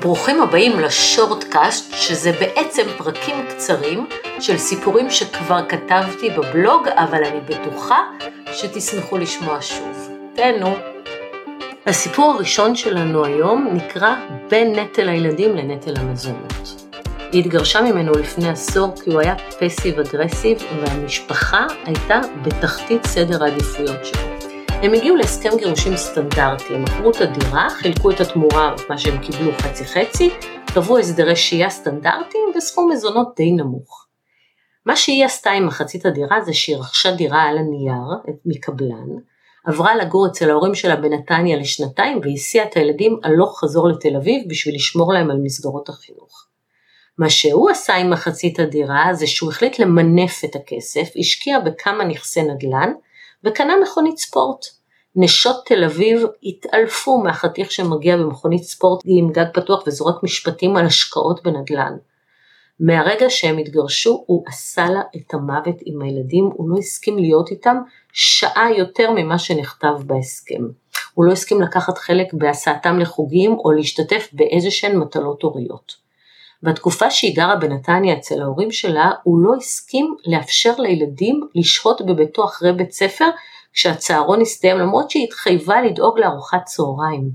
ברוכים הבאים לשורטקאסט, שזה בעצם פרקים קצרים של סיפורים שכבר כתבתי בבלוג, אבל אני בטוחה שתשמחו לשמוע שוב. תהנו. הסיפור הראשון שלנו היום נקרא בין נטל הילדים לנטל המזונות. היא התגרשה ממנו לפני עשור כי הוא היה פסיב אגרסיב והמשפחה הייתה בתחתית סדר העדיפויות שלו. הם הגיעו להסכם גירושים סטנדרטי, הם מכרו את הדירה, חילקו את התמורה, מה שהם קיבלו חצי חצי, קבעו הסדרי שהייה סטנדרטיים וסכום מזונות די נמוך. מה שהיא עשתה עם מחצית הדירה זה שהיא רכשה דירה על הנייר מקבלן, עברה לגור אצל ההורים שלה בנתניה לשנתיים והסיעה את הילדים הלוך חזור לתל אביב בשביל לשמור להם על מסגרות החינוך. מה שהוא עשה עם מחצית הדירה זה שהוא החליט למנף את הכסף, השקיע בכמה נכסי נדל"ן וקנה מכונית ספורט. נשות תל אביב התעלפו מהחתיך שמגיע במכונית ספורט עם גג פתוח וזורק משפטים על השקעות בנדל"ן. מהרגע שהם התגרשו הוא עשה לה את המוות עם הילדים, הוא לא הסכים להיות איתם שעה יותר ממה שנכתב בהסכם. הוא לא הסכים לקחת חלק בהסעתם לחוגים או להשתתף באיזה שהן מטלות הוריות. בתקופה שהיא גרה בנתניה אצל ההורים שלה, הוא לא הסכים לאפשר לילדים לשהות בביתו אחרי בית ספר כשהצהרון הסתיים, למרות שהיא התחייבה לדאוג לארוחת צהריים.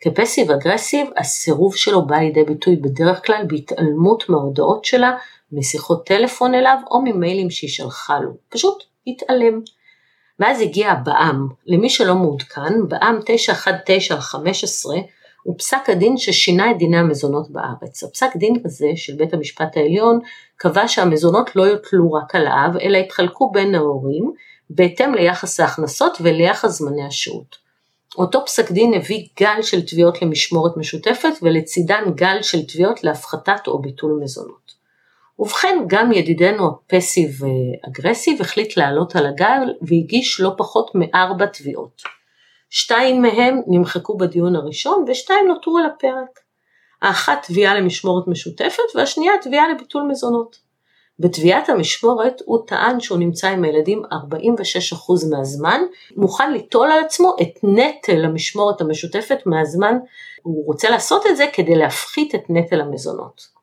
כפסיב אגרסיב, הסירוב שלו בא לידי ביטוי בדרך כלל בהתעלמות מההודעות שלה, משיחות טלפון אליו או ממיילים שהיא שלחה לו. פשוט התעלם. ואז הגיע הבע"ם, למי שלא מעודכן, בע"מ 919/15 הוא פסק הדין ששינה את דיני המזונות בארץ. הפסק דין הזה של בית המשפט העליון קבע שהמזונות לא יוטלו רק על האב, אלא יתחלקו בין ההורים, בהתאם ליחס ההכנסות וליחס זמני השהות. אותו פסק דין הביא גל של תביעות למשמורת משותפת ולצידן גל של תביעות להפחתת או ביטול מזונות. ובכן גם ידידנו הפסיב אגרסיב החליט לעלות על הגל והגיש לא פחות מארבע תביעות. שתיים מהם נמחקו בדיון הראשון ושתיים נותרו על הפרק. האחת תביעה למשמורת משותפת והשנייה תביעה לביטול מזונות. בתביעת המשמורת הוא טען שהוא נמצא עם הילדים 46% מהזמן, מוכן ליטול על עצמו את נטל המשמורת המשותפת מהזמן, הוא רוצה לעשות את זה כדי להפחית את נטל המזונות.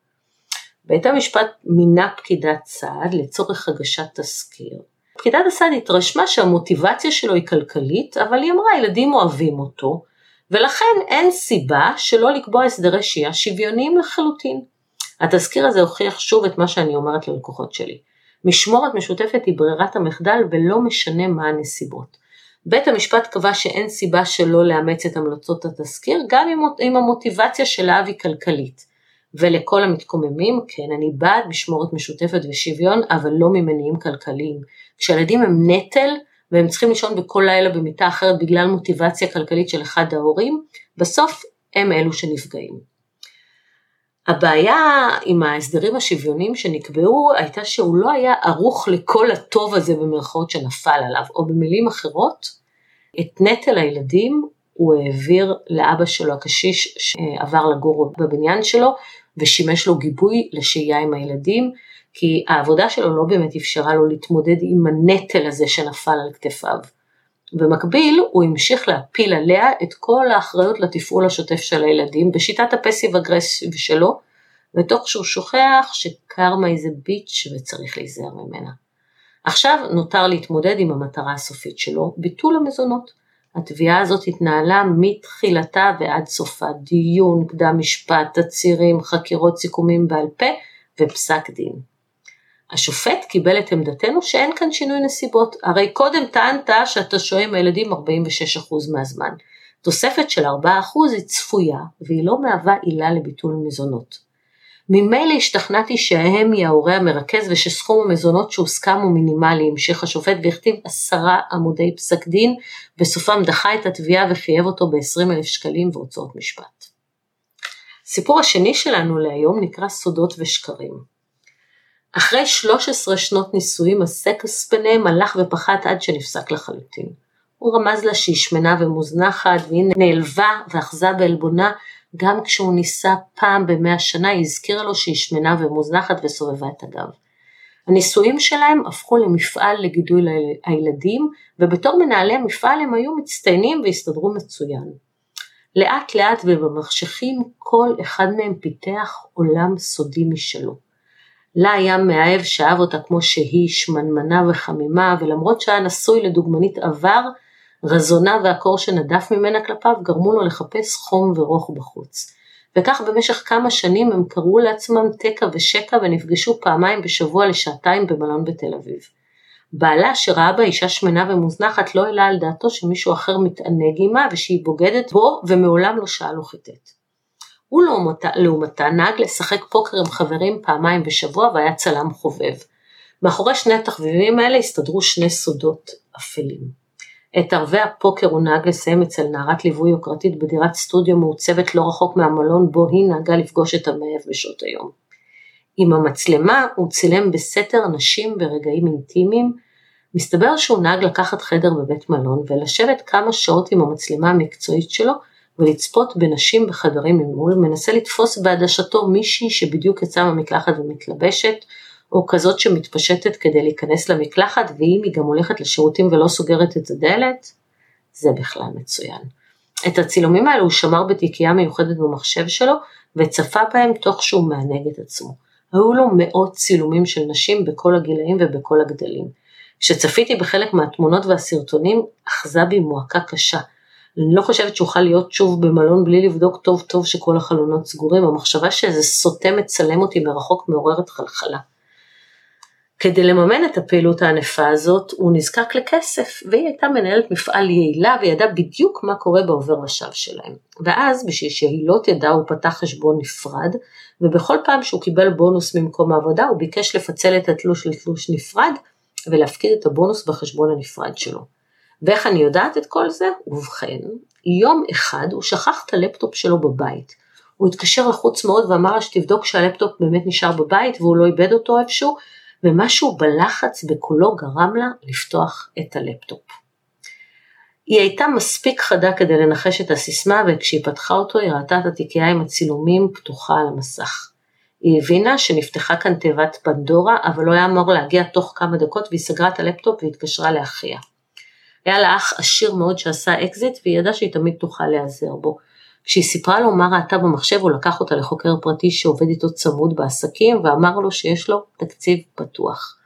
בית המשפט מינה פקידת סעד לצורך הגשת תזכיר. פקידת הסעד התרשמה שהמוטיבציה שלו היא כלכלית, אבל היא אמרה הילדים אוהבים אותו, ולכן אין סיבה שלא לקבוע הסדרי שהייה שוויוניים לחלוטין. התזכיר הזה הוכיח שוב את מה שאני אומרת ללקוחות שלי. משמורת משותפת היא ברירת המחדל ולא משנה מה הנסיבות. בית המשפט קבע שאין סיבה שלא לאמץ את המלצות התזכיר, גם אם המוטיבציה של האב היא כלכלית. ולכל המתקוממים, כן, אני בעד משמורת משותפת ושוויון, אבל לא ממניעים כלכליים. כשילדים הם נטל, והם צריכים לישון בכל לילה במיטה אחרת בגלל מוטיבציה כלכלית של אחד ההורים, בסוף הם אלו שנפגעים. הבעיה עם ההסדרים השוויוניים שנקבעו הייתה שהוא לא היה ערוך לכל הטוב הזה במרכאות שנפל עליו, או במילים אחרות, את נטל הילדים הוא העביר לאבא שלו הקשיש שעבר לגור בבניין שלו ושימש לו גיבוי לשהייה עם הילדים, כי העבודה שלו לא באמת אפשרה לו להתמודד עם הנטל הזה שנפל על כתפיו. במקביל הוא המשיך להפיל עליה את כל האחריות לתפעול השוטף של הילדים בשיטת הפסיב אגרסיב שלו, ותוך שהוא שוכח שקרמה איזה ביץ' וצריך להיזהר ממנה. עכשיו נותר להתמודד עם המטרה הסופית שלו, ביטול המזונות. התביעה הזאת התנהלה מתחילתה ועד סופה, דיון, קדם משפט, תצהירים, חקירות סיכומים בעל פה ופסק דין. השופט קיבל את עמדתנו שאין כאן שינוי נסיבות, הרי קודם טענת שאתה שוהה עם הילדים 46% מהזמן. תוספת של 4% היא צפויה והיא לא מהווה עילה לביטול מזונות. ממילא השתכנעתי שהאם היא ההורה המרכז ושסכום המזונות שהוסכם הוא מינימלי, המשיך השופט והכתיב עשרה עמודי פסק דין, בסופם דחה את התביעה וחייב אותו ב-20 אלף שקלים והוצאות משפט. הסיפור השני שלנו להיום נקרא סודות ושקרים. אחרי 13 שנות נישואים הסקס ביניהם הלך ופחת עד שנפסק לחלוטין. הוא רמז לה שהיא שמנה ומוזנחת והיא נעלבה ואחזה בעלבונה גם כשהוא ניסה פעם במאה שנה היא הזכירה לו שהיא שמנה ומוזנחת וסובבה את הגב. הנישואים שלהם הפכו למפעל לגידול הילדים ובתור מנהלי המפעל הם היו מצטיינים והסתדרו מצוין. לאט לאט ובמחשכים כל אחד מהם פיתח עולם סודי משלו. לה היה מאהב שאהב אותה כמו שהיא, שמנמנה וחמימה, ולמרות שהיה נשוי לדוגמנית עבר, רזונה והקור שנדף ממנה כלפיו גרמו לו לחפש חום ורוך בחוץ. וכך במשך כמה שנים הם קראו לעצמם תקע ושקע ונפגשו פעמיים בשבוע לשעתיים במלון בתל אביב. בעלה שראה בה אישה שמנה ומוזנחת לא העלה על דעתו שמישהו אחר מתענג עימה ושהיא בוגדת בו ומעולם לא שאל או חיטט. הוא לעומתה, לעומתה נהג לשחק פוקר עם חברים פעמיים בשבוע והיה צלם חובב. מאחורי שני התחביבים האלה הסתדרו שני סודות אפלים. את ערבי הפוקר הוא נהג לסיים אצל נערת ליווי יוקרתית בדירת סטודיו מעוצבת לא רחוק מהמלון בו היא נהגה לפגוש את המאהב בשעות היום. עם המצלמה הוא צילם בסתר נשים ברגעים אינטימיים, מסתבר שהוא נהג לקחת חדר בבית מלון ולשבת כמה שעות עם המצלמה המקצועית שלו ולצפות בנשים בחדרים ממול, מנסה לתפוס בעדשתו מישהי שבדיוק יצאה מהמקלחת ומתלבשת, או כזאת שמתפשטת כדי להיכנס למקלחת, ואם היא גם הולכת לשירותים ולא סוגרת את הדלת, זה בכלל מצוין. את הצילומים האלו הוא שמר בתיקייה מיוחדת במחשב שלו, וצפה בהם תוך שהוא מענג את עצמו. היו לו מאות צילומים של נשים בכל הגילאים ובכל הגדלים. כשצפיתי בחלק מהתמונות והסרטונים, אחזה בי מועקה קשה. אני לא חושבת שאוכל להיות שוב במלון בלי לבדוק טוב טוב שכל החלונות סגורים, המחשבה שאיזה סוטה מצלם אותי מרחוק מעוררת חלחלה. כדי לממן את הפעילות הענפה הזאת הוא נזקק לכסף והיא הייתה מנהלת מפעל יעילה וידעה בדיוק מה קורה בעובר ושב שלהם. ואז בשביל שהיא לא תדע הוא פתח חשבון נפרד ובכל פעם שהוא קיבל בונוס ממקום העבודה הוא ביקש לפצל את התלוש לתלוש נפרד ולהפקיד את הבונוס בחשבון הנפרד שלו. ואיך אני יודעת את כל זה? ובכן, יום אחד הוא שכח את הלפטופ שלו בבית. הוא התקשר לחוץ מאוד ואמר לה שתבדוק שהלפטופ באמת נשאר בבית והוא לא איבד אותו איפשהו ומשהו בלחץ בקולו גרם לה לפתוח את הלפטופ. היא הייתה מספיק חדה כדי לנחש את הסיסמה וכשהיא פתחה אותו היא ראתה את התיקייה עם הצילומים פתוחה על המסך. היא הבינה שנפתחה כאן תיבת פנדורה אבל בעלה היה אמור להגיע תוך כמה דקות והיא סגרה את הלפטופ והתקשרה לאחיה. היה לה אח עשיר מאוד שעשה אקזיט והיא ידעה שהיא תמיד תוכל להיעזר בו. כשהיא סיפרה לו מה ראתה במחשב הוא לקח אותה לחוקר פרטי שעובד איתו צמוד בעסקים ואמר לו שיש לו תקציב פתוח.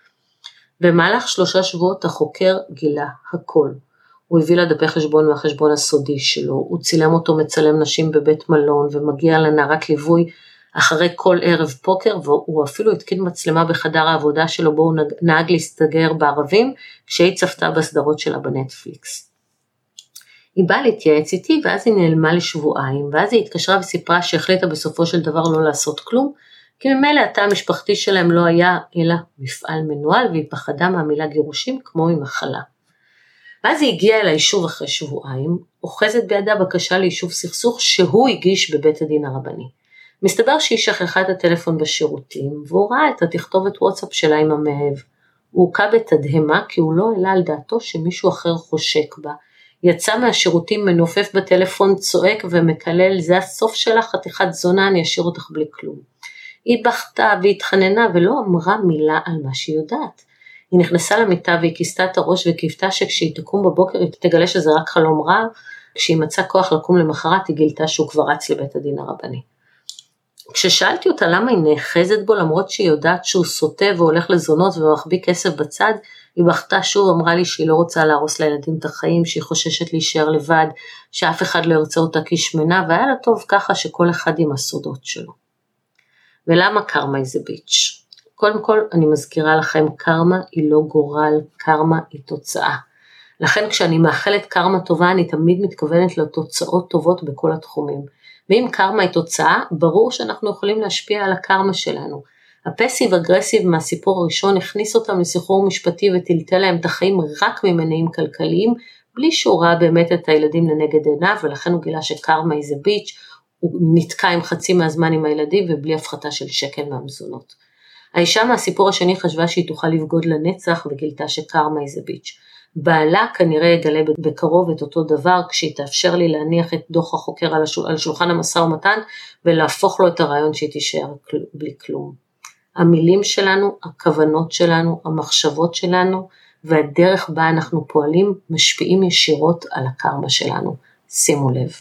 במהלך שלושה שבועות החוקר גילה הכל. הוא הביא לה דפי חשבון מהחשבון הסודי שלו, הוא צילם אותו מצלם נשים בבית מלון ומגיע לנערת ליווי אחרי כל ערב פוקר והוא אפילו התקין מצלמה בחדר העבודה שלו בו הוא נהג להסתגר בערבים כשהיא צפתה בסדרות שלה בנטפליקס. היא באה להתייעץ איתי ואז היא נעלמה לשבועיים ואז היא התקשרה וסיפרה שהחליטה בסופו של דבר לא לעשות כלום כי ממילא התא המשפחתי שלהם לא היה אלא מפעל מנוהל והיא פחדה מהמילה גירושים כמו ממחלה. ואז היא הגיעה אל היישוב אחרי שבועיים, אוחזת בידה בקשה ליישוב סכסוך שהוא הגיש בבית הדין הרבני. מסתבר שהיא שכחה את הטלפון בשירותים והוא ראה את התכתובת וואטסאפ שלה עם המאהב. הוא הוכה בתדהמה כי הוא לא העלה על דעתו שמישהו אחר חושק בה יצא מהשירותים מנופף בטלפון צועק ומקלל זה הסוף שלך חתיכת זונה אני אשאיר אותך בלי כלום. היא בכתה והתחננה ולא אמרה מילה על מה שהיא יודעת. היא נכנסה למיטה והיא כיסתה את הראש וקיוותה שכשהיא תקום בבוקר היא תגלה שזה רק חלום רע, כשהיא מצאה כוח לקום למחרת היא גילתה שהוא כבר רץ לבית הדין הרבני. כששאלתי אותה למה היא נאחזת בו למרות שהיא יודעת שהוא סוטה והולך לזונות ומחביא כסף בצד, היא בכתה שוב, אמרה לי שהיא לא רוצה להרוס לילדים את החיים, שהיא חוששת להישאר לבד, שאף אחד לא ירצה אותה כשמנה, והיה לה טוב ככה שכל אחד עם הסודות שלו. ולמה קרמה איזה ביץ'? קודם כל, אני מזכירה לכם, קרמה היא לא גורל, קרמה היא תוצאה. לכן כשאני מאחלת קרמה טובה, אני תמיד מתכוונת לתוצאות טובות בכל התחומים. ואם קרמה היא תוצאה, ברור שאנחנו יכולים להשפיע על הקרמה שלנו. הפסיב אגרסיב מהסיפור הראשון הכניס אותם לסחרור משפטי וטלטל להם את החיים רק ממניעים כלכליים, בלי שהוא ראה באמת את הילדים לנגד עיניו, ולכן הוא גילה שקרמה איזה ביץ', הוא נתקע עם חצי מהזמן עם הילדים ובלי הפחתה של שקל מהמזונות. האישה מהסיפור השני חשבה שהיא תוכל לבגוד לנצח וגילתה שקרמה איזה ביץ'. בעלה כנראה יגלה בקרוב את אותו דבר כשהיא תאפשר לי להניח את דוח החוקר על שולחן המשא ומתן ולהפוך לו את הרעיון שהיא תישאר בלי כלום. המילים שלנו, הכוונות שלנו, המחשבות שלנו והדרך בה אנחנו פועלים משפיעים ישירות על הקרמה שלנו. שימו לב.